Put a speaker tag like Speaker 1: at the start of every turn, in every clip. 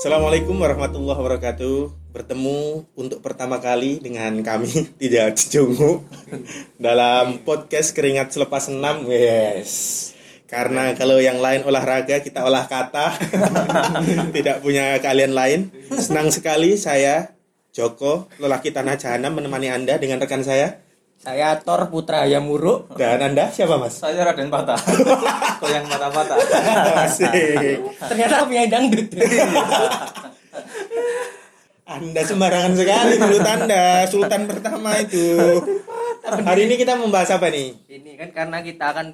Speaker 1: Assalamualaikum warahmatullahi wabarakatuh. Bertemu untuk pertama kali dengan kami tidak Jongo dalam podcast keringat selepas enam. Yes. Karena kalau yang lain olahraga kita olah kata. tidak punya kalian lain. Senang sekali saya Joko lelaki tanah jahanam menemani Anda dengan rekan saya.
Speaker 2: Saya Thor Putra Yamuruk.
Speaker 1: Dan Anda siapa, Mas?
Speaker 3: Saya Raden Patah. Goyang patah-patah.
Speaker 1: Asik.
Speaker 2: Ternyata punya dangdut.
Speaker 1: Anda sembarangan sekali mulut Anda, sultan pertama itu. Hari ini kita membahas apa nih?
Speaker 2: Ini kan karena kita akan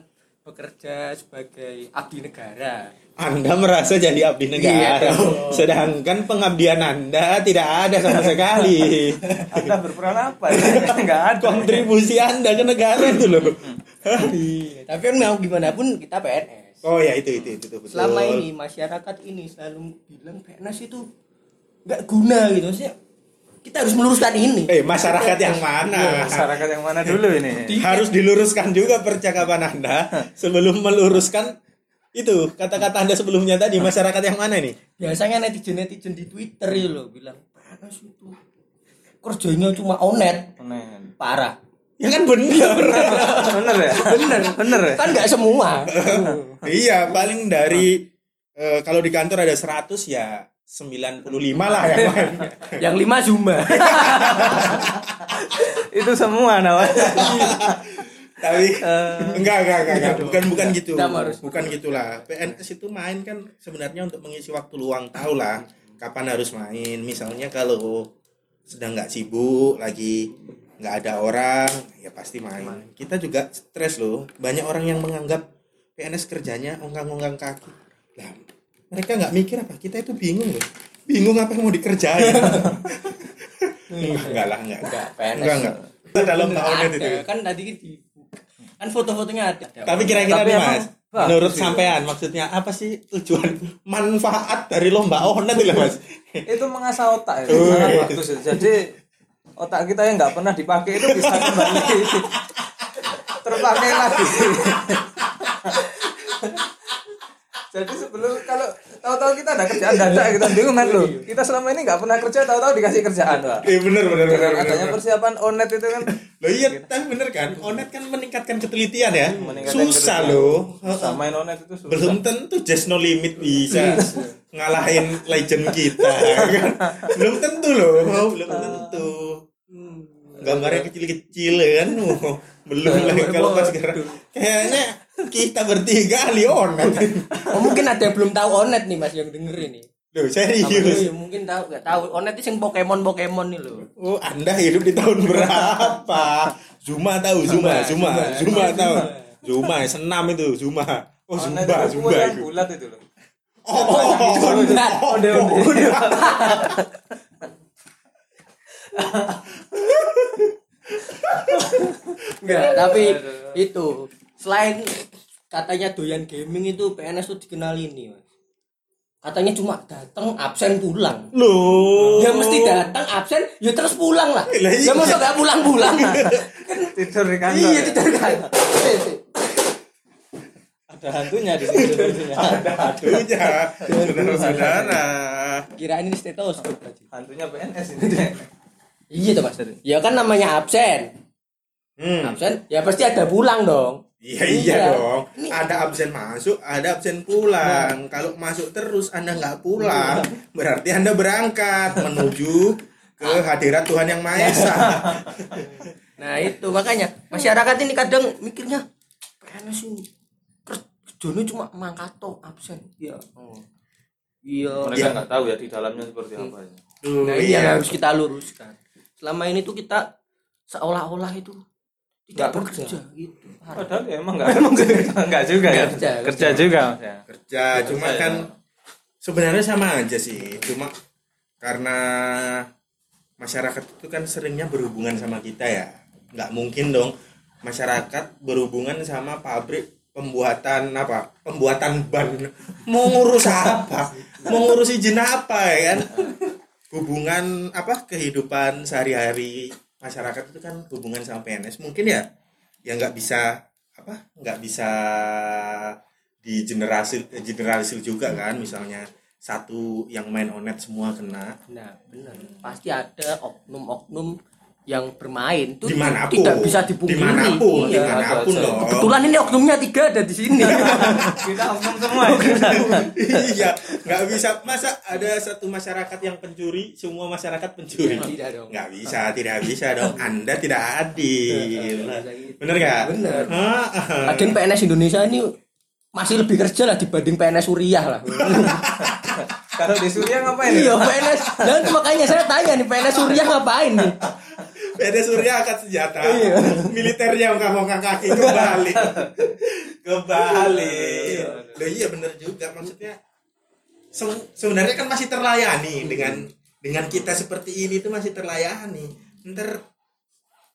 Speaker 2: bekerja sebagai abdi negara.
Speaker 1: Anda merasa jadi abdi
Speaker 2: Iya
Speaker 1: negara,
Speaker 2: dong.
Speaker 1: sedangkan pengabdian Anda tidak ada sama sekali.
Speaker 3: Anda berperan apa? Enggak ada.
Speaker 1: Kontribusi Anda ke negara itu loh.
Speaker 2: Iya, Tapi kan mau gimana pun kita PNS.
Speaker 1: Oh ya itu itu itu, betul.
Speaker 2: Selama ini masyarakat ini selalu bilang PNS itu nggak guna gitu sih. Kita harus meluruskan ini.
Speaker 1: Eh masyarakat yang mana?
Speaker 3: Masyarakat yang mana dulu ini?
Speaker 1: Harus diluruskan juga percakapan Anda sebelum meluruskan itu kata-kata Anda sebelumnya tadi masyarakat yang mana nih?
Speaker 2: Biasanya netizen-netizen di Twitter itu loh bilang PNS itu kerjanya cuma onet.
Speaker 3: Men.
Speaker 2: Parah.
Speaker 1: Ya kan bener.
Speaker 3: Bener ya? Bener. Bener ya?
Speaker 2: Kan nggak semua.
Speaker 1: iya, paling dari eh, kalau di kantor ada 100 ya 95 lah ya.
Speaker 2: Yang lima Zuma.
Speaker 3: Itu semua namanya.
Speaker 1: Tapi enggak, enggak, enggak, enggak. bukan bukan gitu.
Speaker 2: Harus-
Speaker 1: Bukan gitulah. PNS itu main kan sebenarnya untuk mengisi waktu luang tahu lah kapan harus main. Misalnya kalau sedang nggak sibuk lagi nggak ada orang ya pasti main. Kita juga stres loh. Banyak orang yang menganggap PNS kerjanya ongkang-ongkang kaki. Lah, mereka nggak mikir apa kita itu bingung loh. Bingung apa yang mau dikerjain. enggak, enggak lah, enggak.
Speaker 2: Enggak, PNS.
Speaker 1: Enggak, enggak. Dalam
Speaker 2: ada.
Speaker 1: itu.
Speaker 2: Kan tadi di kan foto-fotonya ada.
Speaker 1: Tapi kira-kira nih mas, menurut
Speaker 3: sih.
Speaker 1: sampean maksudnya apa sih tujuan manfaat dari lomba onet itu mas?
Speaker 3: Itu mengasah otak ya.
Speaker 1: Oh,
Speaker 3: Sangat
Speaker 1: iya.
Speaker 3: bagus ya. Jadi otak kita yang nggak pernah dipakai itu bisa kembali terpakai lagi. Jadi sebelum kalau tahu-tahu kita ada kerjaan dadak kita bingung kan lo. Kita selama ini nggak pernah kerja tahu-tahu dikasih kerjaan pak.
Speaker 1: Iya bener.
Speaker 3: Dengan
Speaker 1: bener,
Speaker 3: adanya persiapan onet itu kan
Speaker 1: Loh iya, tapi bener kan? Onet kan meningkatkan ketelitian ya.
Speaker 3: meningkatkan
Speaker 1: Susah loh.
Speaker 3: Sama main onet itu susah.
Speaker 1: Belum tentu just no limit bisa ngalahin legend kita. kan? Belum tentu loh, oh, belum tentu. Gambarnya kecil-kecil kan, oh, belum lagi kalau pas sekarang. Kayaknya kita bertiga ahli onet.
Speaker 2: Oh, mungkin ada yang belum tahu Onet nih Mas yang denger ini.
Speaker 1: Loh
Speaker 2: Iya,
Speaker 1: serius.
Speaker 2: mungkin tahu nggak tahu Onet itu yang Pokemon Pokemon nih loh.
Speaker 1: Oh, Anda hidup di tahun berapa? Zuma tahu, Zuma, Zuma,
Speaker 2: Zuma,
Speaker 1: Zuma
Speaker 2: Zuma.
Speaker 1: tahu. Zuma, senam itu, Zuma. Oh,
Speaker 3: Onet
Speaker 1: Zumba,
Speaker 3: itu
Speaker 1: Zumba itu.
Speaker 3: bulat itu loh.
Speaker 1: Oh, oh, oh,
Speaker 2: Onde,
Speaker 3: onde, onde.
Speaker 2: Enggak, tapi itu selain katanya doyan gaming itu PNS tuh dikenal ini Mas. Katanya cuma datang absen pulang.
Speaker 1: Loh.
Speaker 2: Ya mesti datang absen, ya terus pulang lah.
Speaker 1: Lah iya.
Speaker 2: Ya masa gak pulang-pulang.
Speaker 3: Tidur di kantor.
Speaker 2: iya
Speaker 3: ya?
Speaker 2: tidak kan.
Speaker 3: Ada hantunya di situ hantunya.
Speaker 1: Aduhnya, saudara-saudara.
Speaker 2: Kirain ini tadi.
Speaker 3: Hantunya PNS ini deh.
Speaker 2: Iya tuh Mas. Ya kan namanya absen.
Speaker 1: Hmm.
Speaker 2: Absen ya pasti ada pulang dong.
Speaker 1: Iya iya
Speaker 2: Iya.
Speaker 1: dong.
Speaker 2: Ini-
Speaker 1: Ada absen masuk, ada absen pulang. Kalau masuk terus Anda nggak pulang, berarti Anda berangkat menuju ke hadirat Tuhan yang Maha Esa.
Speaker 2: Nah itu makanya masyarakat ini kadang mikirnya PNS ini kerjanya cuma mangkato absen. Iya. Iya.
Speaker 3: Mereka nggak tahu ya di dalamnya seperti apa ya.
Speaker 2: Nah iya yang harus kita luruskan. Selama ini tuh kita seolah-olah itu tidak
Speaker 3: Nggak
Speaker 2: bekerja
Speaker 3: kerja.
Speaker 2: gitu.
Speaker 3: Padahal ya emang nggak emang nggak juga ya.
Speaker 2: Kerja,
Speaker 3: Kerja. Juga mas ya.
Speaker 1: kerja cuma
Speaker 3: Kerja,
Speaker 1: kan
Speaker 3: ya.
Speaker 1: sebenarnya sama aja sih. Cuma karena masyarakat itu kan seringnya berhubungan sama kita ya. Nggak mungkin dong masyarakat berhubungan sama pabrik pembuatan apa? Pembuatan ban. Mau ngurus apa? Mau ngurus izin apa ya kan? Hubungan apa? Kehidupan sehari-hari masyarakat itu kan hubungan sama PNS mungkin ya ya nggak bisa apa nggak bisa di generasi generalisir juga kan misalnya satu yang main onet semua kena
Speaker 2: Nah, benar. Pasti ada oknum-oknum yang bermain itu
Speaker 1: di mana pun
Speaker 2: tidak bisa dipungkiri.
Speaker 1: di mana pun
Speaker 2: Iya.
Speaker 1: di
Speaker 3: mana pun
Speaker 1: dong
Speaker 2: Kebetulan ini oknumnya tiga ada di sini.
Speaker 3: kita omong semua ya.
Speaker 1: iya nggak bisa masa ada satu masyarakat yang pencuri semua masyarakat pencuri
Speaker 2: Tidak dong.
Speaker 1: nggak bisa tidak bisa dong anda tidak adil
Speaker 2: bisa gitu.
Speaker 1: bener nggak
Speaker 2: Bener. Lagian PNS Indonesia ini masih lebih kerja lah dibanding PNS Suriah lah.
Speaker 3: kalau di Suriah ngapain
Speaker 2: iya,
Speaker 3: ya?
Speaker 2: PNS. Dan makanya saya tanya nih PNS Suriah ngapain nih?
Speaker 1: Beda Surya angkat senjata.
Speaker 2: Iya.
Speaker 1: militernya ngangkat kaki kembali kembali Loh, iya bener juga. Maksudnya se- sebenarnya kan masih terlayani dengan dengan kita seperti ini tuh masih terlayani. Ntar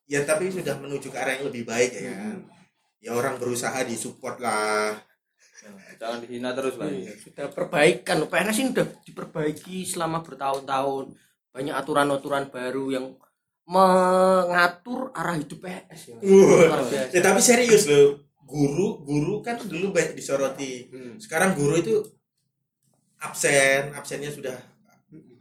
Speaker 1: ya tapi sudah menuju ke arah yang lebih baik ya. Kan ya orang berusaha disupport lah.
Speaker 3: Jangan dihina terus lah
Speaker 2: Iya, sudah perbaikan. PNS ini sudah diperbaiki selama bertahun-tahun. Banyak aturan-aturan baru yang mengatur arah hidup PNS ya. Biasa.
Speaker 1: ya, tapi serius loh guru guru kan dulu banyak disoroti
Speaker 2: Hmm.
Speaker 1: sekarang guru itu absen absennya sudah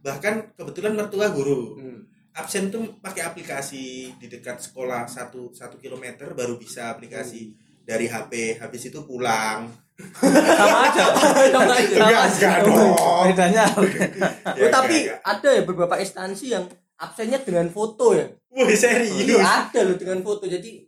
Speaker 1: bahkan kebetulan mertua guru
Speaker 2: Hmm.
Speaker 1: absen tuh pakai aplikasi di dekat sekolah satu satu kilometer baru bisa aplikasi dari HP habis itu pulang
Speaker 3: sama aja
Speaker 2: Sama aja.
Speaker 1: enggak enggak dong
Speaker 3: bedanya
Speaker 1: Ya,
Speaker 2: tapi ada ya beberapa instansi yang absennya dengan foto ya.
Speaker 1: Wih, serius
Speaker 2: Iya ada loh dengan foto. Jadi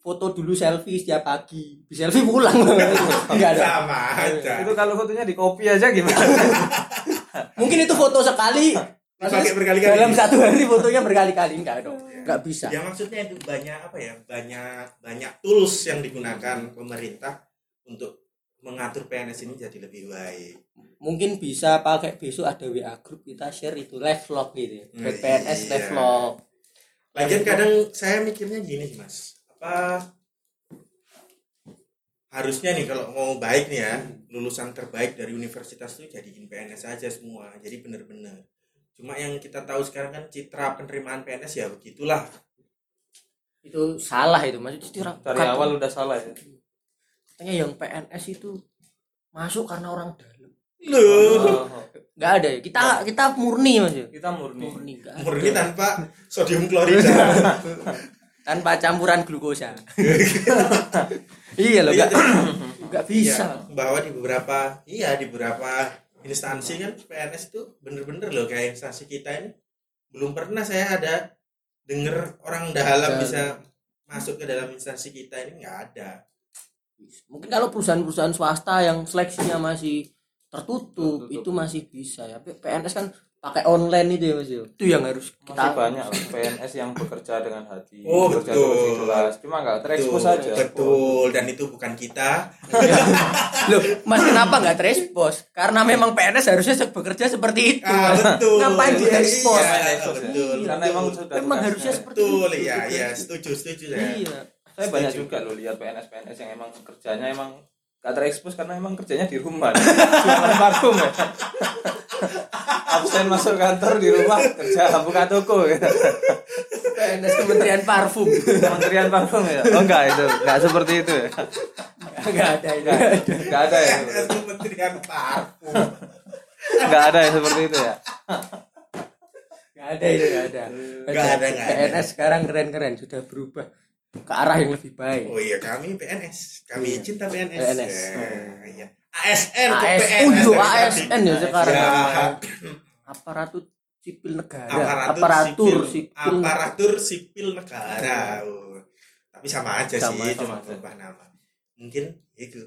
Speaker 2: foto dulu selfie setiap pagi, di selfie pulang. Enggak ada.
Speaker 1: sama aja
Speaker 3: itu kalau fotonya di copy aja gimana
Speaker 2: Mungkin itu foto sekali
Speaker 1: Dipakai berkali-kali.
Speaker 2: dalam satu hari fotonya berkali-kali enggak dong. Enggak bisa.
Speaker 1: ya maksudnya itu banyak apa ya banyak banyak tools yang digunakan pemerintah untuk mengatur PNS ini jadi lebih baik.
Speaker 2: Mungkin bisa pakai besok ada WA grup kita share itu live vlog gitu. ya. Buat
Speaker 1: Iya.
Speaker 2: PNS live vlog.
Speaker 1: Lagian kadang saya mikirnya gini sih, mas. Apa harusnya nih kalau mau baik nih ya lulusan terbaik dari universitas itu jadiin PNS aja semua. Jadi bener-bener. Cuma yang kita tahu sekarang kan citra penerimaan PNS ya begitulah.
Speaker 2: Itu salah itu maksudnya
Speaker 3: dari awal udah salah ya
Speaker 2: katanya yang PNS itu masuk karena orang dalam.
Speaker 1: loh
Speaker 3: Oh,
Speaker 2: Enggak ada ya. Kita kita murni Mas ya.
Speaker 3: kita murni
Speaker 2: Murni
Speaker 1: murni tanpa sodium klorida
Speaker 2: tanpa campuran glukosa. iya loh,
Speaker 1: Iya,
Speaker 2: enggak enggak bisa.
Speaker 1: Iya, bahwa di beberapa iya di beberapa instansi kan PNS itu bener-bener loh kayak instansi kita ini belum pernah saya ada denger orang dalam
Speaker 2: Dalam.
Speaker 1: bisa masuk ke dalam instansi kita ini nggak ada
Speaker 2: Mungkin kalau perusahaan-perusahaan swasta yang seleksinya masih tertutup,
Speaker 3: Tertutup.
Speaker 2: itu masih bisa ya. Tapi PNS kan pakai online itu ya Mas. ya. Itu yang harus
Speaker 3: masih
Speaker 2: kita
Speaker 3: banyak loh PNS yang bekerja dengan hati
Speaker 1: Oh,
Speaker 3: bekerja
Speaker 1: betul.
Speaker 3: ikhlas cuma nggak terekspos
Speaker 1: Betul,
Speaker 3: aja
Speaker 1: betul dan itu bukan kita
Speaker 2: Loh, Mas kenapa nggak terekspos? Karena memang PNS harusnya bekerja seperti itu.
Speaker 1: ah,
Speaker 2: Mas.
Speaker 1: betul
Speaker 2: Ngapain
Speaker 1: iya,
Speaker 3: Ekspos, ya.
Speaker 1: betul
Speaker 3: karena emang sudah
Speaker 2: Memang harusnya seperti
Speaker 1: betul
Speaker 2: itu.
Speaker 1: iya iya setuju setuju saya
Speaker 2: Iya.
Speaker 3: Saya banyak
Speaker 1: Setuju.
Speaker 3: juga loh lihat PNS PNS yang emang kerjanya emang gak terekspos karena emang kerjanya di rumah jualan parfum ya absen masuk kantor di rumah kerja buka toko ya
Speaker 2: PNS Kementerian Parfum.
Speaker 3: kementerian parfum ya oh enggak itu enggak seperti itu ya
Speaker 2: Enggak ada itu.
Speaker 3: enggak, enggak ada ya
Speaker 1: Kementerian Parfum
Speaker 3: enggak ada ya seperti itu ya
Speaker 2: Enggak ada itu, enggak ada.
Speaker 1: Nggak ada, nggak ada.
Speaker 2: PNS sekarang keren-keren sudah berubah ke arah yang lebih baik.
Speaker 1: oh iya kami PNS kami
Speaker 2: Iya.
Speaker 1: cinta PNS,
Speaker 2: PNS.
Speaker 1: Ya, iya. ASN
Speaker 2: AS,
Speaker 1: PNS
Speaker 2: oh iya,
Speaker 1: dari
Speaker 2: ASN ya sekarang.
Speaker 1: Ya,
Speaker 2: Aparatur sipil negara.
Speaker 1: aparatur,
Speaker 2: Aparatur
Speaker 1: sipil,
Speaker 2: sipil.
Speaker 1: aparatur sipil negara Oh. tapi sama aja
Speaker 2: Sama,
Speaker 1: sih
Speaker 3: sama
Speaker 1: cuma
Speaker 3: aja.
Speaker 1: berubah nama mungkin itu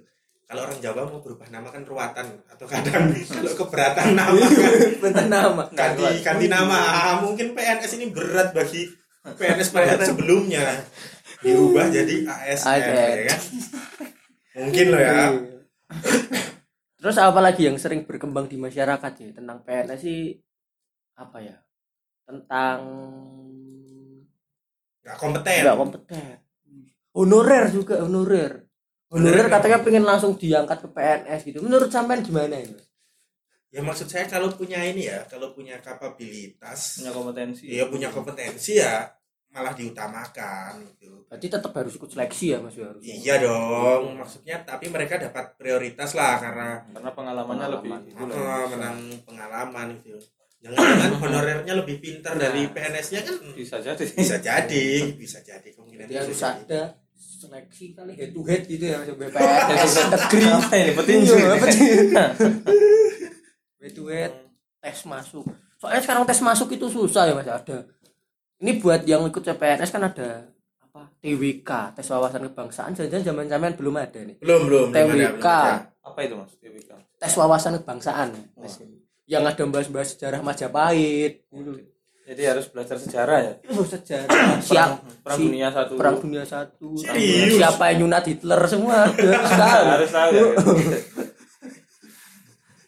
Speaker 1: kalau orang Jawa mau berubah nama kan ruatan atau kadang kalau keberatan nama kan
Speaker 2: Bentar nama.
Speaker 1: ganti ganti nama Ah, mungkin PNS ini berat bagi PNS pada sebelumnya diubah jadi ASN
Speaker 2: ASN.
Speaker 1: ya kan mungkin loh ya
Speaker 2: Iya. Terus apa lagi yang sering berkembang di masyarakat ya tentang PNS sih apa ya? Tentang
Speaker 1: nggak kompeten
Speaker 2: nggak kompeten. Honorer juga honorer. Honorer katanya pengen langsung diangkat ke PNS gitu. Menurut sampean gimana itu?
Speaker 1: ya maksud saya kalau punya ini ya kalau punya kapabilitas
Speaker 3: punya kompetensi
Speaker 1: dia punya kompetensi ya malah diutamakan gitu
Speaker 2: berarti tetap harus ikut seleksi ya mas ya harus
Speaker 1: iya dong maksudnya tapi mereka dapat prioritas lah karena
Speaker 3: karena pengalamannya lebih
Speaker 2: Pengalaman.
Speaker 3: itu loh.
Speaker 1: oh, menang pengalaman gitu jangan-jangan honorernya lebih pintar dari PNS-nya kan
Speaker 3: bisa jadi
Speaker 1: bisa jadi bisa jadi kemungkinan
Speaker 2: jadi harus ada seleksi kali head to head gitu ya mas BPS negeri
Speaker 3: apa ini petinju
Speaker 2: Iya,
Speaker 3: ini?
Speaker 2: petinju. head to head tes masuk soalnya sekarang tes masuk itu susah ya mas ada ini buat yang ikut CPNS kan ada apa TWK tes wawasan kebangsaan. Jangan zaman zaman belum ada nih
Speaker 1: belum belum belum ada, belum
Speaker 2: TWK
Speaker 1: ada.
Speaker 3: apa itu mas TWK
Speaker 2: tes wawasan kebangsaan. Ini. yang ada bahas-bahas sejarah Majapahit. Gitu.
Speaker 3: jadi harus belajar sejarah ya?
Speaker 2: Oh, sejarah. Siap.
Speaker 3: Perang
Speaker 2: si-
Speaker 3: dunia satu.
Speaker 2: Perang dunia satu.
Speaker 1: Serius?
Speaker 2: siapa yang nyunat Hitler semua? Harus tahu.
Speaker 3: Harus tahu ya.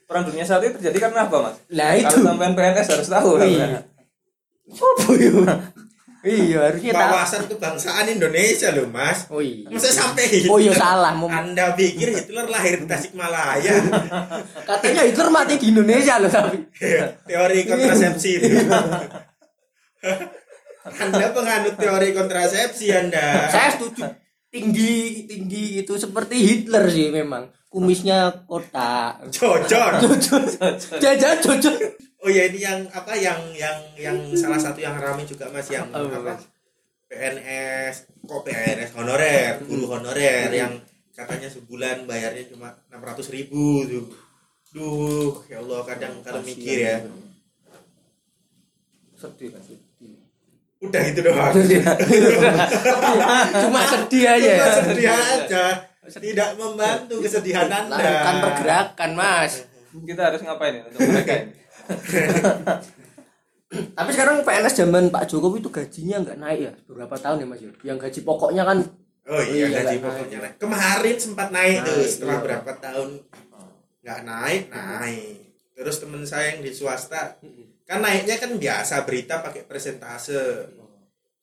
Speaker 3: perang dunia satu itu terjadi karena apa mas?
Speaker 2: Nah itu.
Speaker 3: kalau sampean PNS harus tahu. Kan?
Speaker 2: Iya. apa ya? Iya harusnya tahu
Speaker 1: wawasan kebangsaan Indonesia loh mas.
Speaker 2: Oh iya.
Speaker 1: Masa sampai Hitler
Speaker 2: oh iya salah
Speaker 1: anda pikir Hitler lahir di Tasikmalaya?
Speaker 2: Katanya Hitler mati di Indonesia loh tapi.
Speaker 1: Teori kontrasepsi itu. Anda penganut teori kontrasepsi anda.
Speaker 2: Saya setuju. Tinggi tinggi itu seperti Hitler sih memang. Kumisnya kotak.
Speaker 1: Cocok
Speaker 2: jajan cocok
Speaker 1: oh ya ini yang apa yang yang yang salah satu yang ramai juga mas yang
Speaker 2: Apa,
Speaker 1: apa? PNS kok PNS honorer guru honorer yang katanya sebulan bayarnya cuma enam ratus ribu tuh. Duh ya Allah kadang kalau mikir ya.
Speaker 3: sedih kan sedih.
Speaker 1: Udah gitu doang.
Speaker 2: Cuma sedih aja. Ya
Speaker 1: Cuma sedih aja. Tidak membantu kesedihan anda.
Speaker 2: Lakukan pergerakan mas.
Speaker 3: Kita harus ngapain ya untuk mereka ini
Speaker 2: tapi sekarang PNS zaman Pak Jokowi itu gajinya nggak naik ya? Beberapa tahun ya mas ya? Yang gaji pokoknya kan
Speaker 1: oh iya
Speaker 2: Iya,
Speaker 1: gaji pokoknya naik. Kemarin sempat naik tuh
Speaker 2: Naik,
Speaker 1: setelah
Speaker 2: iya.
Speaker 1: berapa tahun nggak naik naik. Terus temen saya yang di swasta kan naiknya kan biasa berita pakai presentase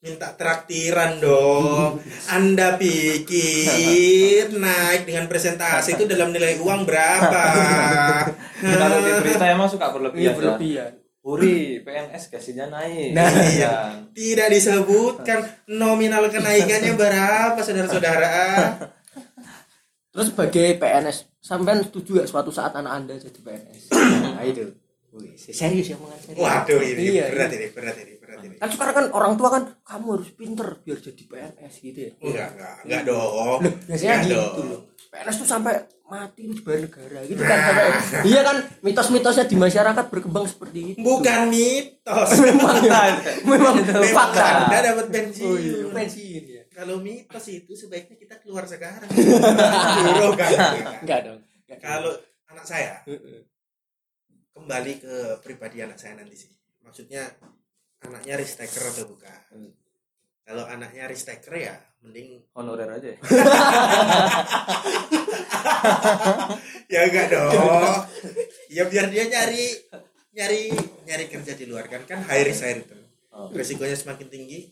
Speaker 1: minta traktiran dong. Anda pikir naik dengan presentasi itu dalam nilai uang berapa?
Speaker 3: Kalau di berita emang suka
Speaker 2: iya
Speaker 3: berlebihan. Ya.
Speaker 2: berlebihan
Speaker 3: Uri PNS gajinya naik.
Speaker 2: Nah,
Speaker 3: iya.
Speaker 1: Tidak disebutkan nominal kenaikannya berapa saudara-saudara.
Speaker 2: Terus sebagai PNS sampean setuju gak suatu saat anak anda jadi PNS nah itu. Wih, serius ya omongan serius
Speaker 1: waduh ini
Speaker 2: iya,
Speaker 1: berat
Speaker 2: iya.
Speaker 1: ini berat ini berat ini
Speaker 2: kan sekarang kan orang tua kan kamu harus pinter biar jadi PNS gitu ya.
Speaker 1: Enggak enggak enggak dong.
Speaker 2: Loh, biasanya
Speaker 1: Enggak
Speaker 2: gitu
Speaker 1: dong.
Speaker 2: loh. PNS tuh sampai mati itu dibayar negara gitu kan sampai iya kan mitos-mitosnya di masyarakat berkembang seperti itu.
Speaker 1: Bukan mitos.
Speaker 2: Memang memang
Speaker 1: memang
Speaker 2: fakta
Speaker 1: anda dapat
Speaker 2: oh iya
Speaker 1: pensiun
Speaker 2: pensiun ya.
Speaker 1: Kalau mitos itu sebaiknya kita keluar sekarang. Dulu, enggak, enggak.
Speaker 2: enggak dong. Enggak.
Speaker 1: kalau anak saya kembali ke pribadi anak saya nanti sih. Maksudnya anaknya risk-taker atau bukan?
Speaker 2: Hmm.
Speaker 1: kalau anaknya risk-taker ya mending
Speaker 3: honorer aja ya?
Speaker 1: Ya enggak dong. Ya biar dia nyari nyari nyari kerja di luar kan kan high risk high return.
Speaker 3: Oh.
Speaker 1: resikonya semakin tinggi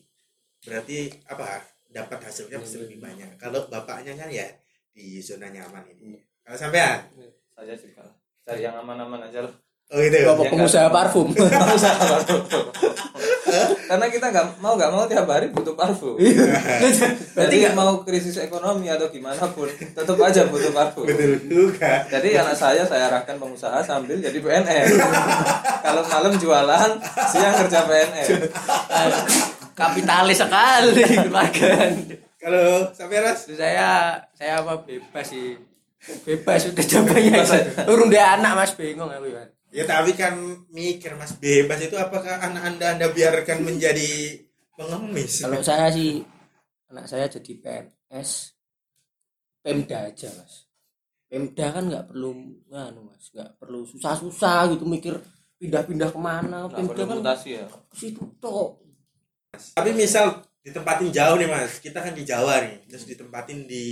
Speaker 1: berarti apa? Dapat hasilnya pasti lebih banyak. Kalau bapaknya kan ya di zona nyaman ini. Kalau sampean?
Speaker 3: Saya juga. Cari yang aman-aman aja lah
Speaker 1: oh gitu
Speaker 2: bapak
Speaker 3: Ya,
Speaker 2: pengusaha parfum.
Speaker 3: Karena kita nggak mau nggak mau tiap hari butuh parfum.
Speaker 2: Berarti
Speaker 3: jadi nggak mau krisis ekonomi atau gimana pun tetap aja butuh parfum.
Speaker 1: Betul juga.
Speaker 3: Jadi anak saya saya arahkan pengusaha sambil jadi PNS kalau malam jualan siang kerja PNS
Speaker 2: kapitalis sekali keluarga.
Speaker 1: Kalau ras?
Speaker 2: Terus saya saya apa bebas sih. Bebas udah jawabannya urung dia anak mas. Bingung aku ya
Speaker 1: ya tapi kan mikir mas bebas itu apakah anak anda anda biarkan menjadi pengemis?
Speaker 2: Kalau saya sih anak saya jadi PNS Pemda aja mas. Pemda kan nggak perlu anu mas nggak perlu susah-susah gitu mikir pindah-pindah ke mana.
Speaker 3: Nggak
Speaker 2: Pemda kan
Speaker 3: mutasi ya.
Speaker 2: situ toh.
Speaker 1: Tapi misal ditempatin jauh nih mas. Kita kan di Jawa nih terus ditempatin di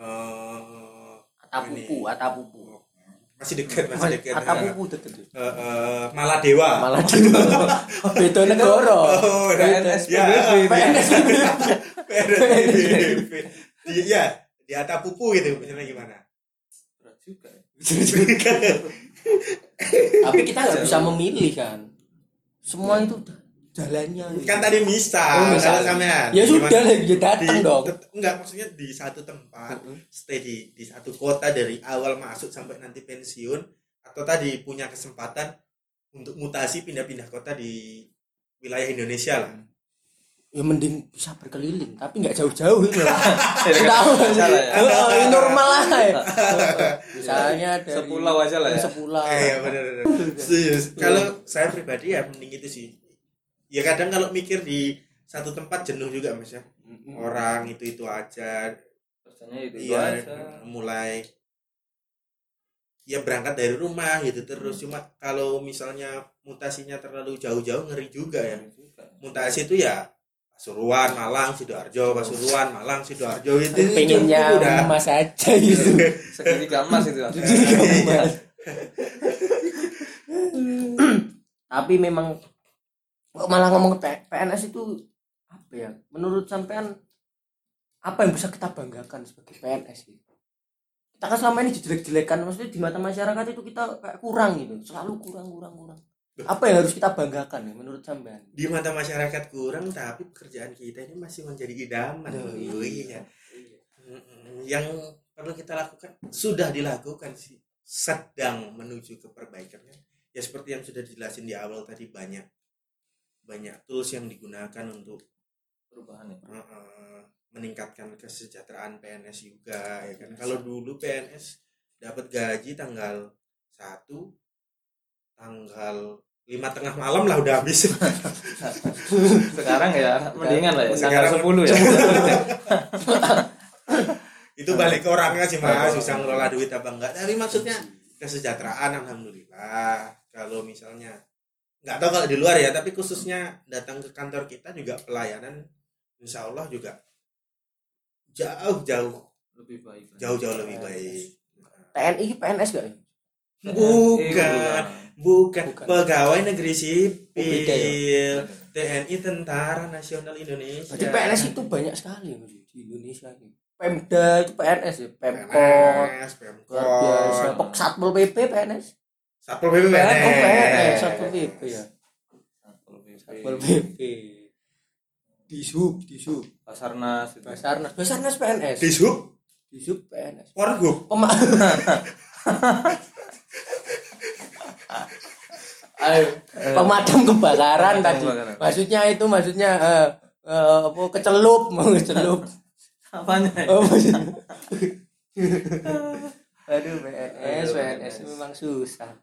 Speaker 1: eh
Speaker 2: Atapupu Atapupu
Speaker 1: masih dekat masih dekat
Speaker 2: deket. ya.
Speaker 1: Eh, eh, Maladewa.
Speaker 2: Malah di beda negara.
Speaker 1: Oh
Speaker 3: PNS
Speaker 1: ya
Speaker 2: PNS
Speaker 1: PNSPB. Di- ya di Atapupu gitu misalnya gimana?
Speaker 3: Berat juga ya.
Speaker 2: tapi kita nggak bisa memilih kan. Semua itu udah jalannya gitu.
Speaker 1: kan tadi misal,
Speaker 2: Oh, misal.
Speaker 1: kalau sampean
Speaker 2: ya sudah
Speaker 1: gimana?
Speaker 2: lah ya datang
Speaker 1: di,
Speaker 2: dong
Speaker 1: enggak maksudnya di satu tempat
Speaker 2: Mm-mm.
Speaker 1: stay di di satu kota dari awal masuk sampai nanti pensiun atau tadi punya kesempatan untuk mutasi pindah-pindah kota di wilayah Indonesia lah
Speaker 2: ya mending bisa berkeliling tapi nggak jauh-jauh ini lah
Speaker 3: Ya,
Speaker 2: tahu
Speaker 3: salah ya.
Speaker 2: Oh, ini normal lah ya. misalnya dari
Speaker 3: Sepulau aja lah ya.
Speaker 2: sepulau
Speaker 1: eh ya benar benar Setuju. kalau saya pribadi ya mending itu sih ya kadang kalau mikir di satu tempat jenuh juga mas ya. Orang itu itu aja
Speaker 3: itu
Speaker 1: iya
Speaker 3: aja.
Speaker 1: mulai ya berangkat dari rumah gitu terus. Cuma kalau misalnya mutasinya terlalu jauh-jauh ngeri juga ya. Mutasi itu ya Pasuruan Malang sidoarjo Pasuruan Malang sidoarjo itu
Speaker 2: pengennya
Speaker 1: udah.
Speaker 2: emas aja gitu.
Speaker 3: Segitiga emas itu. Mas.
Speaker 1: Iya.
Speaker 2: tapi memang malah ngomong PNS itu apa ya menurut sampean apa yang bisa kita banggakan sebagai PNS gitu? Kita kan selama ini dijelek-jelekan maksudnya di mata masyarakat itu kita kayak kurang gitu selalu kurang kurang kurang. Apa yang harus kita banggakan ya menurut sampean?
Speaker 1: Di mata masyarakat kurang tapi pekerjaan kita ini masih menjadi idaman
Speaker 2: Oh,
Speaker 1: loh. iya. Mm-mm. yang perlu kita lakukan sudah dilakukan sih sedang menuju ke perbaikannya. Ya seperti yang sudah dijelasin di awal tadi banyak banyak tools yang digunakan untuk
Speaker 3: Perubahan ya.
Speaker 1: uh, uh, meningkatkan kesejahteraan PNS juga ya kan kalau dulu PNS dapat gaji tanggal 1 tanggal lima tengah malam lah udah habis
Speaker 3: Sekarang ya mendingan lah ya. Tanggal
Speaker 1: Sekarang-
Speaker 3: 10 ya.
Speaker 1: itu balik ke orangnya sih mas bisa ngelola duit apa enggak tapi maksudnya kesejahteraan alhamdulillah kalau misalnya nggak tahu kalau di luar ya tapi khususnya datang ke kantor kita juga pelayanan insya Allah juga jauh jauh
Speaker 3: Lebih baik.
Speaker 1: jauh jauh lebih baik
Speaker 2: TNI PNS gak ya?
Speaker 1: bukan bukan
Speaker 2: Bukan.
Speaker 1: pegawai negeri sipil TNI Tentara Nasional Indonesia
Speaker 2: Berarti PNS itu banyak sekali di Indonesia ini. Pemda itu PNS ya, Pemkot,
Speaker 1: PNS. Pemkot
Speaker 2: Satpol PP PNS.
Speaker 1: Satpol PP
Speaker 2: Oh, PNS, Satpol PP ya. Satpol PP. Disub, Disub.
Speaker 3: Basarnas itu.
Speaker 2: Basarnas, Basarnas PNS.
Speaker 1: Dishub
Speaker 2: Disub PNS.
Speaker 1: Pornhub
Speaker 2: Pema Ayo, pemadam kebakaran tadi.
Speaker 3: kebakaran.
Speaker 2: Maksudnya itu maksudnya eh, eh, apa kecelup, mau kecelup.
Speaker 3: Apanya? ya?
Speaker 2: Oh, maksudnya. Aduh, PNS, PNS memang susah.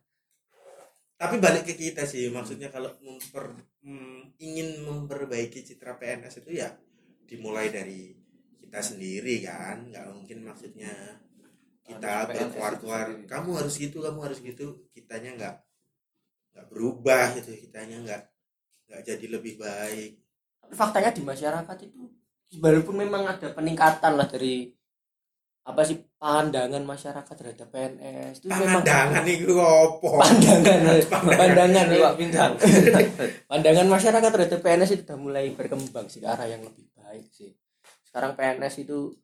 Speaker 1: Tapi balik ke kita sih maksudnya kalau memper, mm, ingin memperbaiki citra PNS itu ya dimulai dari kita sendiri kan nggak mungkin maksudnya kita berkuar-kuar kamu harus gitu kamu harus gitu. Kitanya nggak nggak berubah gitu kitanya nggak nggak jadi lebih baik.
Speaker 2: Tapi faktanya di masyarakat itu walaupun memang ada peningkatan lah dari apa sih pandangan masyarakat terhadap PNS itu memang
Speaker 1: pandangan itu opo
Speaker 2: pandangan pandangan.
Speaker 3: Ini
Speaker 2: ya.
Speaker 3: Pak Bintang.
Speaker 2: pandangan masyarakat terhadap PNS itu sudah mulai berkembang sih ke arah yang lebih baik sih. Sekarang PNS itu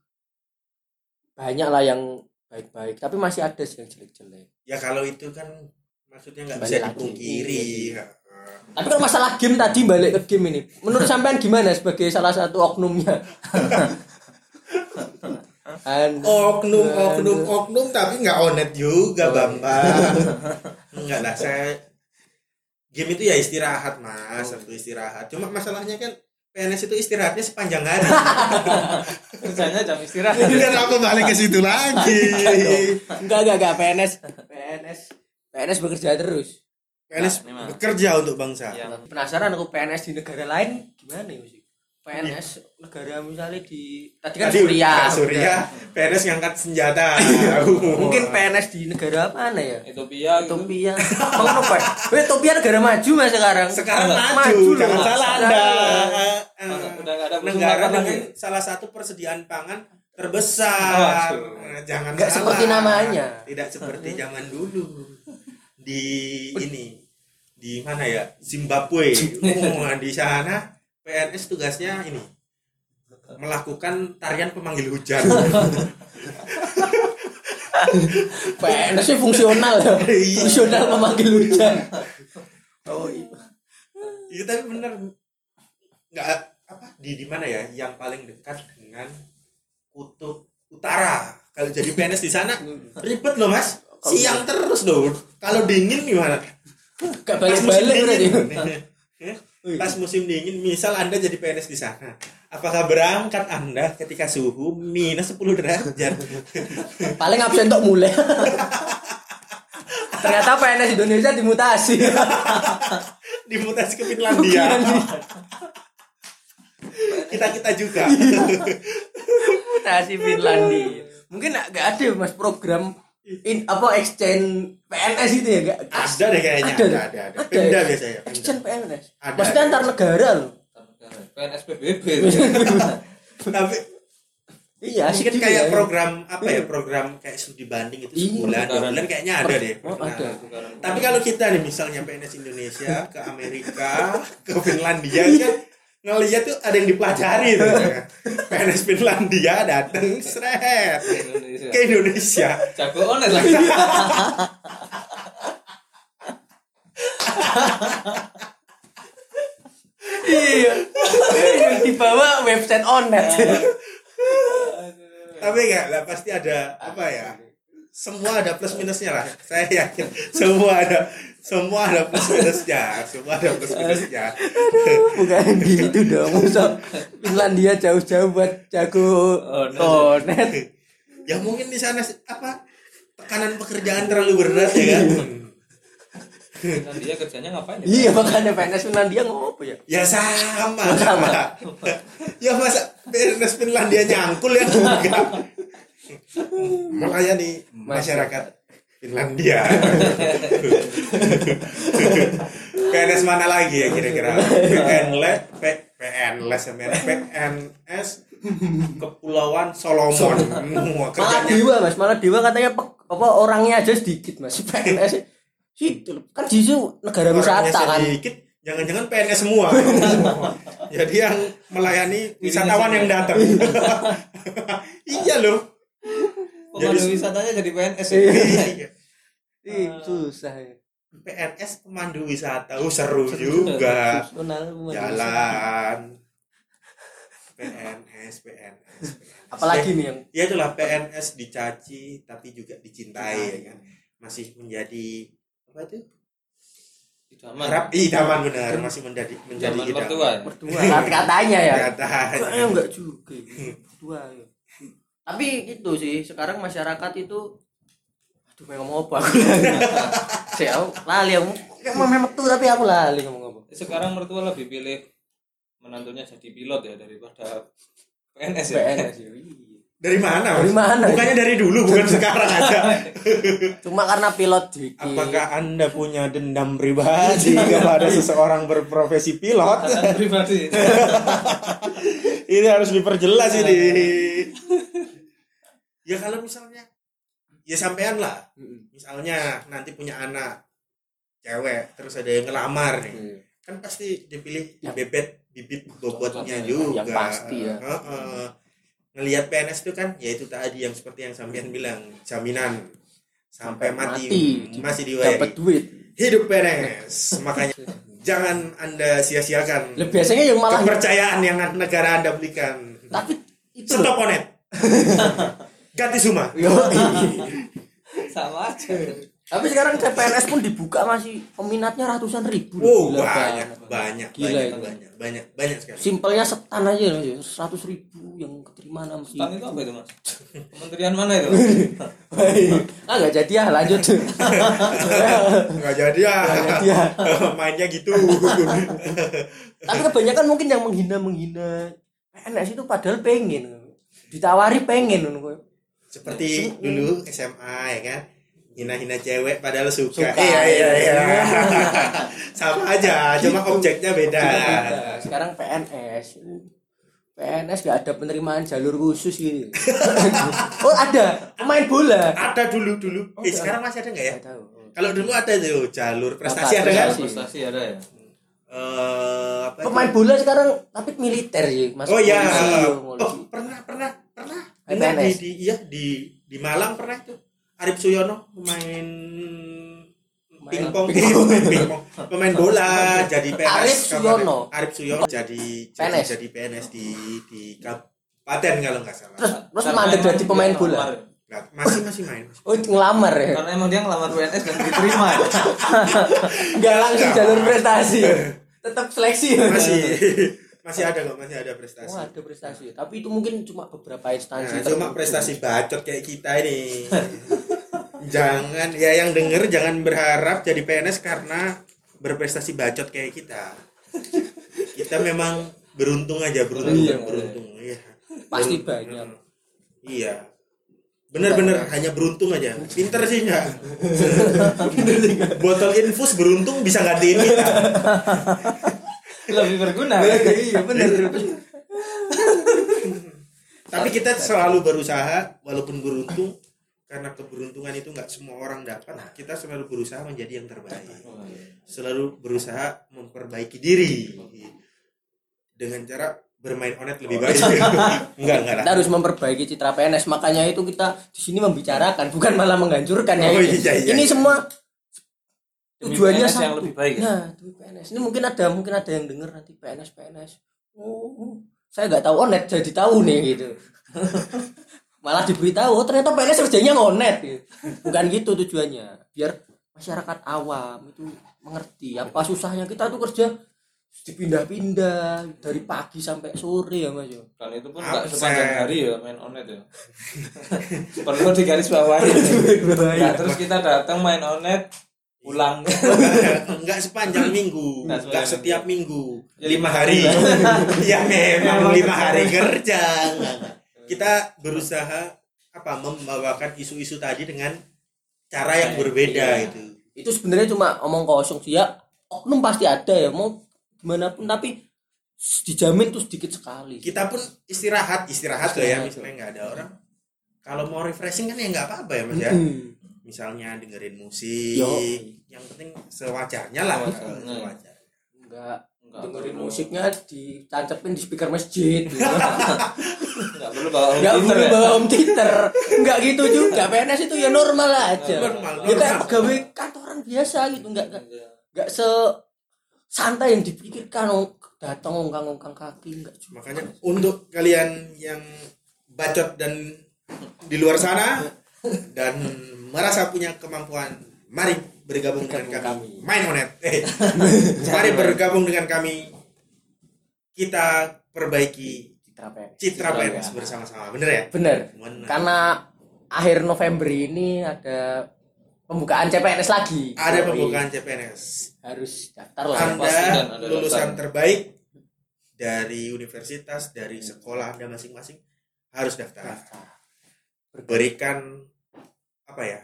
Speaker 2: banyak lah yang baik-baik tapi masih ada sih yang jelek-jelek.
Speaker 1: Ya kalau itu kan maksudnya nggak bisa dipungkiri.
Speaker 2: Iya, tapi kalau masalah game tadi balik ke game ini menurut sampean gimana sebagai salah satu oknumnya
Speaker 1: Oknum oknum oknum tapi nggak onet juga
Speaker 2: Oh,
Speaker 1: bambang. Nggak lah saya game itu ya istirahat mas satu istirahat. Cuma masalahnya kan PNS itu istirahatnya sepanjang hari.
Speaker 3: Kerjanya jam istirahat.
Speaker 1: kan aku balik ke situ lagi.
Speaker 2: Enggak enggak enggak PNS PNS PNS bekerja terus.
Speaker 1: PNS
Speaker 3: Nah,
Speaker 1: bekerja untuk bangsa.
Speaker 3: Ya.
Speaker 2: penasaran aku PNS di negara lain gimana ya PNS negara misalnya di tadi kan
Speaker 1: Tadi
Speaker 2: Suriah
Speaker 1: udah Suriah PNS ngangkat senjata
Speaker 2: mungkin PNS di negara mana ya
Speaker 3: Ethiopia gitu.
Speaker 2: Ethiopia Mengenai apa? Weh, Ethiopia negara maju mas sekarang.
Speaker 1: sekarang maju,
Speaker 2: Maju loh.
Speaker 1: jangan salah anda
Speaker 2: Jangan.
Speaker 1: Eh,
Speaker 3: Udah nggak ada musuh
Speaker 1: negara dengan
Speaker 3: lagi.
Speaker 1: salah satu persediaan pangan terbesar. Eh, jangan
Speaker 2: Nggak
Speaker 1: salah.
Speaker 2: seperti namanya.
Speaker 1: tidak seperti zaman dulu di ini di mana ya Zimbabwe oh, di sana PNS tugasnya ini melakukan tarian pemanggil hujan.
Speaker 2: PNS sih fungsional ya.
Speaker 1: Iya.
Speaker 2: fungsional memanggil hujan. Oh iya.
Speaker 1: Iya tapi bener. Nggak apa di di mana ya? Yang paling dekat dengan kutub utara. Kalau jadi PNS di sana ribet loh mas. Siang terus loh. Kalau dingin gimana?
Speaker 2: Gak balik-balik berarti
Speaker 1: pas musim dingin misal anda jadi PNS di sana apakah berangkat anda ketika suhu minus 10 derajat?
Speaker 2: Paling absen untuk mulai. Ternyata PNS Indonesia dimutasi.
Speaker 1: Dimutasi ke Finlandia. Kita kita juga.
Speaker 2: Mutasi Finlandia. Mungkin gak ada mas program in apa exchange PNS itu ya? Gak
Speaker 1: ada deh kayaknya.
Speaker 2: Ada,
Speaker 1: ada
Speaker 2: deh.
Speaker 1: ada ada,
Speaker 2: Ada
Speaker 1: Pemda
Speaker 2: ya?
Speaker 1: biasanya
Speaker 2: exchange PNS
Speaker 1: Ada,
Speaker 2: maksudnya antar negara loh.
Speaker 3: PNS PBB
Speaker 1: tapi
Speaker 2: iya
Speaker 1: mungkin
Speaker 2: juga
Speaker 1: kayak
Speaker 2: ya.
Speaker 1: program apa ya program kayak studi banding itu
Speaker 2: Iya.
Speaker 1: sebulan dua bulan kayaknya ada deh.
Speaker 2: Oh,
Speaker 1: Nah,
Speaker 2: ada.
Speaker 1: tapi kalau kita nih misalnya PNS Indonesia ke Amerika ke Finlandia kan ngeliat tuh ada yang dipelajari tuh. PNS Finlandia datang seret.
Speaker 3: Indonesia.
Speaker 1: Ke Indonesia.
Speaker 3: Jago ones lagi.
Speaker 2: Iya. Yang dibawa website onet
Speaker 1: tapi enggak lah pasti ada apa ya semua ada plus minusnya lah. Saya yakin. Semua ada semua ada plus minusnya. Semua ada plus minusnya.
Speaker 2: Bukan gitu dong. Masa Finlandia jauh-jauh buat jago
Speaker 3: Onet.
Speaker 2: onet
Speaker 1: ya mungkin di sana apa tekanan pekerjaan terlalu berat ya kan?
Speaker 3: Dan dia kerjanya ngapain ya?
Speaker 2: Iya makanya PNS Finlandia ngopo ya?
Speaker 1: Ya sama.
Speaker 2: Sama.
Speaker 1: ya masa PNS Finlandia nyangkul ya? enggak makanya nih masyarakat Finlandia. PNS mana lagi ya kira-kira? PNLes P, PNLes ya, men. PNS Kepulauan Solomon. Wah,
Speaker 2: malah
Speaker 1: kerjanya
Speaker 2: dewa mas. Malah dewa katanya apa orangnya aja sedikit mas. PNS itu loh. kan situ negara wisata kan?
Speaker 1: sedikit jangan-jangan PNS semua. Jadi yang melayani wisatawan yang datang. Iya loh
Speaker 3: pemandu
Speaker 1: Jadi-
Speaker 3: wisatanya jadi PNS
Speaker 2: Iya.
Speaker 1: Iya.
Speaker 2: Ih, susah ya.
Speaker 1: PNS pemandu wisata. Oh, seru juga.
Speaker 2: Personal pemandu wisata.
Speaker 1: jalan. PNS PNS
Speaker 2: apalagi nih yang
Speaker 1: ya itulah PNS dicaci tapi juga dicintai ya kan? Masih menjadi apa itu?
Speaker 3: Idaman.
Speaker 1: Harap idaman benar. Masih menjadi menjadi
Speaker 3: idaman. Mertua
Speaker 2: kata katanya ya
Speaker 1: Katanya.
Speaker 2: Enggak juga berdua ya tapi itu sih sekarang masyarakat itu aduh mau ngomong apa aku saya aku lali aku kayak mau memetu tapi aku lali ngomong apa.
Speaker 3: Sekarang mertua lebih pilih menantunya jadi pilot ya daripada PNS ya?
Speaker 2: PNS ya, iya.
Speaker 1: dari mana?
Speaker 2: Dari mana?
Speaker 1: bukannya dari dulu bukan sekarang aja.
Speaker 2: cuma karena pilot dikit
Speaker 1: apakah anda punya dendam pribadi kepada seseorang berprofesi pilot?
Speaker 3: Pribadi.
Speaker 1: Ini harus diperjelas ini ya kalau misalnya ya sampean lah. Misalnya nanti punya anak cewek terus ada yang ngelamar nih.
Speaker 2: Iya.
Speaker 1: kan pasti dipilih
Speaker 2: Yang-
Speaker 1: bebet bibit bobotnya
Speaker 3: Cocok,
Speaker 1: juga.
Speaker 2: yang pasti ya.
Speaker 1: Heeh. ngelihat PNS itu kan ya itu tadi yang seperti yang sampean bilang jaminan. Sampai,
Speaker 2: Sampai
Speaker 1: mati,
Speaker 2: mati.
Speaker 1: masih
Speaker 2: dapat
Speaker 1: diwari
Speaker 2: duit.
Speaker 1: Hidup PNS makanya jangan anda sia-siakan
Speaker 2: biasanya yang malah
Speaker 1: kepercayaan yang negara anda berikan.
Speaker 2: Tapi itu
Speaker 1: stop onet ganti suma
Speaker 2: Yo,
Speaker 3: sama aja.
Speaker 2: Tapi sekarang CPNS pun dibuka masih. Peminatnya ratusan ribu.
Speaker 1: Wow
Speaker 2: Gila
Speaker 1: banyak
Speaker 2: banget.
Speaker 1: banyak
Speaker 2: Gila
Speaker 1: banyak,
Speaker 2: itu.
Speaker 1: banyak banyak banyak sekali.
Speaker 2: Simpelnya setan aja loh seratus ribu yang keterima enam
Speaker 3: Stan itu apa itu mas? Kementerian mana itu?
Speaker 2: Ah nggak jadi ya lanjut.
Speaker 1: Nggak jadi ya
Speaker 2: Nggak jadi ya.
Speaker 1: mainnya gitu.
Speaker 2: Tapi kebanyakan mungkin yang menghina menghina PNS itu padahal pengen. Ditawari pengen
Speaker 1: seperti dulu SMA ya kan? Hina-hina cewek padahal suka,
Speaker 2: Suka,
Speaker 1: iya iya iya.
Speaker 2: Iya.
Speaker 1: sama aja cuma
Speaker 2: Gitu.
Speaker 1: objeknya beda.
Speaker 2: Sekarang PNS PNS gak ada penerimaan jalur khusus gitu. Oh ada? Pemain bola?
Speaker 1: Ada dulu dulu
Speaker 2: Oh,
Speaker 1: eh sekarang masih ada nggak ya?
Speaker 2: Tahu.
Speaker 1: Kalau dulu ada tuh jalur prestasi
Speaker 2: Apa,
Speaker 1: ada kan
Speaker 2: prestasi.
Speaker 3: ada ya?
Speaker 1: Eh, apa itu?
Speaker 2: pemain bola sekarang tapi militer sih masuk
Speaker 1: oh ya
Speaker 2: polisi,
Speaker 1: oh, pernah pernah pernah
Speaker 2: Main
Speaker 1: Dengar di, di iya di di Malang pernah itu. Arif Suyono pemain pingpong. Pemain pingpong. Pemain bola jadi PNS
Speaker 2: Arif. Suyono.
Speaker 1: Arif Suyono jadi jadi,
Speaker 2: PNS.
Speaker 1: jadi PNS di di kabupaten kalau nggak salah.
Speaker 2: Terus terus mandek jadi pemain bola?
Speaker 1: Nggak, masih masih main.
Speaker 2: Oh ngelamar ya?
Speaker 3: Karena emang dia ngelamar PNS dan diterima.
Speaker 2: nggak langsung jalur prestasi. Tetap seleksi.
Speaker 1: Masih masih ada kok masih ada prestasi.
Speaker 2: Oh ada prestasi, tapi itu mungkin cuma beberapa instansi.
Speaker 1: Nah, cuma prestasi bacot kayak kita ini. Jangan ya yang denger jangan berharap jadi PNS karena berprestasi bacot kayak kita. Kita memang beruntung aja beruntung
Speaker 2: Iya,
Speaker 1: beruntung iya.
Speaker 2: Pasti
Speaker 1: Beruntung.
Speaker 2: banyak.
Speaker 1: iya. Bener-bener hanya beruntung aja. Pinter sih enggak botol infus beruntung bisa gantiin kita
Speaker 3: Lebih berguna.
Speaker 2: iya benar.
Speaker 1: tapi kita selalu berusaha walaupun beruntung karena keberuntungan itu nggak semua orang dapat kita selalu berusaha menjadi yang terbaik selalu berusaha memperbaiki diri dengan cara bermain onet lebih baik enggak enggak lah
Speaker 2: Kita harus memperbaiki citra PNS, makanya itu kita di sini membicarakan, bukan malah menghancurkan ya.
Speaker 1: Oh,
Speaker 2: ini.
Speaker 1: iya, iya.
Speaker 2: Ini semua tujuannya
Speaker 3: PNS yang
Speaker 2: satu.
Speaker 3: lebih baik ya?
Speaker 2: Nah, demi PNS. Ini mungkin ada mungkin ada yang dengar nanti PNS PNS. Oh, saya nggak tahu onet jadi tahu nih gitu. malah diberitahu oh, ternyata PNS kerjanya ngonet gitu. bukan gitu tujuannya biar masyarakat awam itu mengerti apa susahnya kita tuh kerja dipindah-pindah dari pagi sampai sore ya mas yo
Speaker 3: Dan itu pun nggak sepanjang hari ya main onet ya. Perlu digaris bawahi. Nah, terus kita datang main onet, pulang.
Speaker 1: enggak sepanjang minggu
Speaker 3: Nggak
Speaker 1: enggak setiap minggu.
Speaker 3: Ya,
Speaker 1: lima
Speaker 3: lima
Speaker 1: hari. ya memang lima hari kerja. Kita berusaha apa membawakan isu-isu tadi dengan cara yang berbeda
Speaker 2: Iya.
Speaker 1: itu
Speaker 2: itu sebenarnya cuma omong kosong sih ya. Oknum pasti ada ya mau gimana pun tapi dijamin tuh sedikit sekali.
Speaker 1: Kita pun istirahat istirahat loh ya
Speaker 2: Istirahat.
Speaker 1: misalnya nggak ada orang. Kalau mau refreshing kan ya nggak apa-apa ya mas ya.
Speaker 2: Hmm.
Speaker 1: Misalnya dengerin musik
Speaker 2: Yo.
Speaker 1: yang penting sewajarnya lah
Speaker 3: Sewajarnya.
Speaker 1: sewajar
Speaker 2: enggak
Speaker 3: Enggak
Speaker 2: dengerin
Speaker 3: perlu.
Speaker 2: musiknya ditancepin di speaker masjid gitu.
Speaker 3: Enggak perlu bawa home
Speaker 2: nggak
Speaker 3: theater
Speaker 2: perlu
Speaker 3: ya.
Speaker 2: bawa home theater nggak gitu juga PNS itu ya normal aja
Speaker 1: Normal,
Speaker 2: ya kayak
Speaker 1: normal.
Speaker 2: pegawai kantoran biasa gitu nggak nggak nggak se santai yang dipikirkan oh, datang ongkang-ongkang kaki nggak cuma
Speaker 1: makanya untuk kalian yang bacot dan di luar sana dan merasa punya kemampuan mari bergabung dengan kami.
Speaker 2: kami.
Speaker 1: main onet eh mari bergabung dengan kami. Kita perbaiki
Speaker 2: citra PNS
Speaker 1: citra PNS bersama-sama. Bener ya?
Speaker 2: Bener.
Speaker 1: Bener.
Speaker 2: karena akhir November ini ada pembukaan CPNS lagi.
Speaker 1: Ada pembukaan CPNS
Speaker 2: harus daftar lah.
Speaker 3: Anda-
Speaker 1: lulusan
Speaker 3: daftar.
Speaker 1: terbaik dari universitas dari sekolah anda masing-masing harus daftar. Berikan apa ya?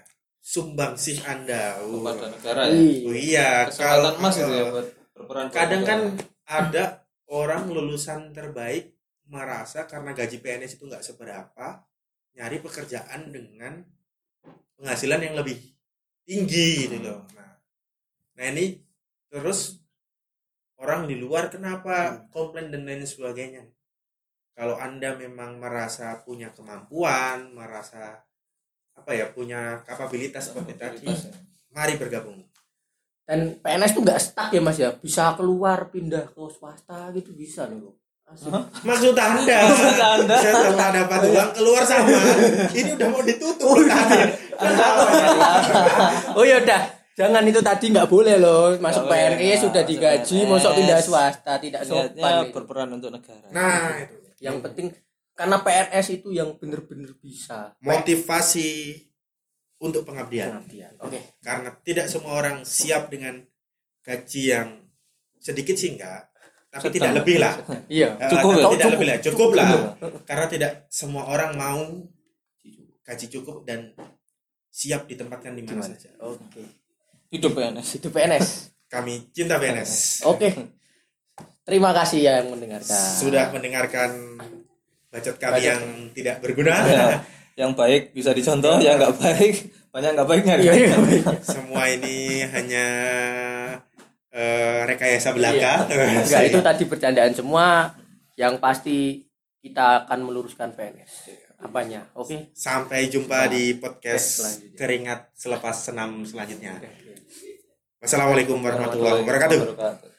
Speaker 1: Sumbangsih anda.
Speaker 3: Kepada negara ya.
Speaker 2: Iya.
Speaker 1: oh iya
Speaker 3: Kesempatan
Speaker 1: kalau
Speaker 3: emas itu ya buat berperan
Speaker 1: kadang kan ada orang lulusan terbaik merasa karena gaji PNS itu nggak seberapa nyari pekerjaan dengan penghasilan yang lebih tinggi gitu loh. Nah nah ini terus orang di luar kenapa komplain dan lain sebagainya? Kalau anda memang merasa punya kemampuan merasa apa ya punya kapabilitas seperti tadi
Speaker 3: ya.
Speaker 1: mari bergabung.
Speaker 2: Dan PNS tuh nggak stuck ya mas ya? Bisa keluar pindah ke swasta gitu bisa loh Asik.
Speaker 1: Maksud anda,
Speaker 3: Maksud Anda?
Speaker 1: setelah dapat uang keluar sama, ini udah mau ditutup. Tadi.
Speaker 2: oh ya udah. Jangan itu tadi nggak boleh loh. Masuk
Speaker 3: Nggak boleh.
Speaker 2: PNS sudah digaji masuk pindah swasta tidak sopan.
Speaker 3: berperan untuk negara.
Speaker 1: Nah, itu.
Speaker 2: Yang penting karena PNS itu yang bener-bener bisa
Speaker 1: motivasi untuk pengabdian.
Speaker 2: pengabdian oke
Speaker 1: Karena tidak semua orang siap dengan gaji yang sedikit sih enggak, tapi
Speaker 3: Sedang.
Speaker 1: tidak lebih lah.
Speaker 2: iya
Speaker 1: Eh,
Speaker 3: Cukup
Speaker 1: tapi
Speaker 3: ya?
Speaker 1: tidak
Speaker 2: Cukup.
Speaker 1: lebih lah, cukup lah. Karena tidak semua orang mau gaji cukup dan siap ditempatkan di mana saja.
Speaker 2: oke
Speaker 3: hidup PNS
Speaker 2: itu PNS
Speaker 1: Kami cinta PNS.
Speaker 2: oke terima kasih ya yang mendengarkan
Speaker 1: Sudah mendengarkan bacot kami
Speaker 2: Bacot.
Speaker 1: yang tidak berguna.
Speaker 3: Ya, yang baik bisa dicontoh yang nggak baik banyak nggak baiknya
Speaker 2: iya iya
Speaker 1: Semua ini hanya eh, rekayasa belaka.
Speaker 2: Enggak, itu tadi bercandaan semua yang pasti kita akan meluruskan PNS apanya oke
Speaker 1: Sampai jumpa di
Speaker 2: Podcast
Speaker 1: keringat selepas senam selanjutnya. Wassalamualaikum warahmatullahi wabarakatuh.
Speaker 3: Wabarakatuh.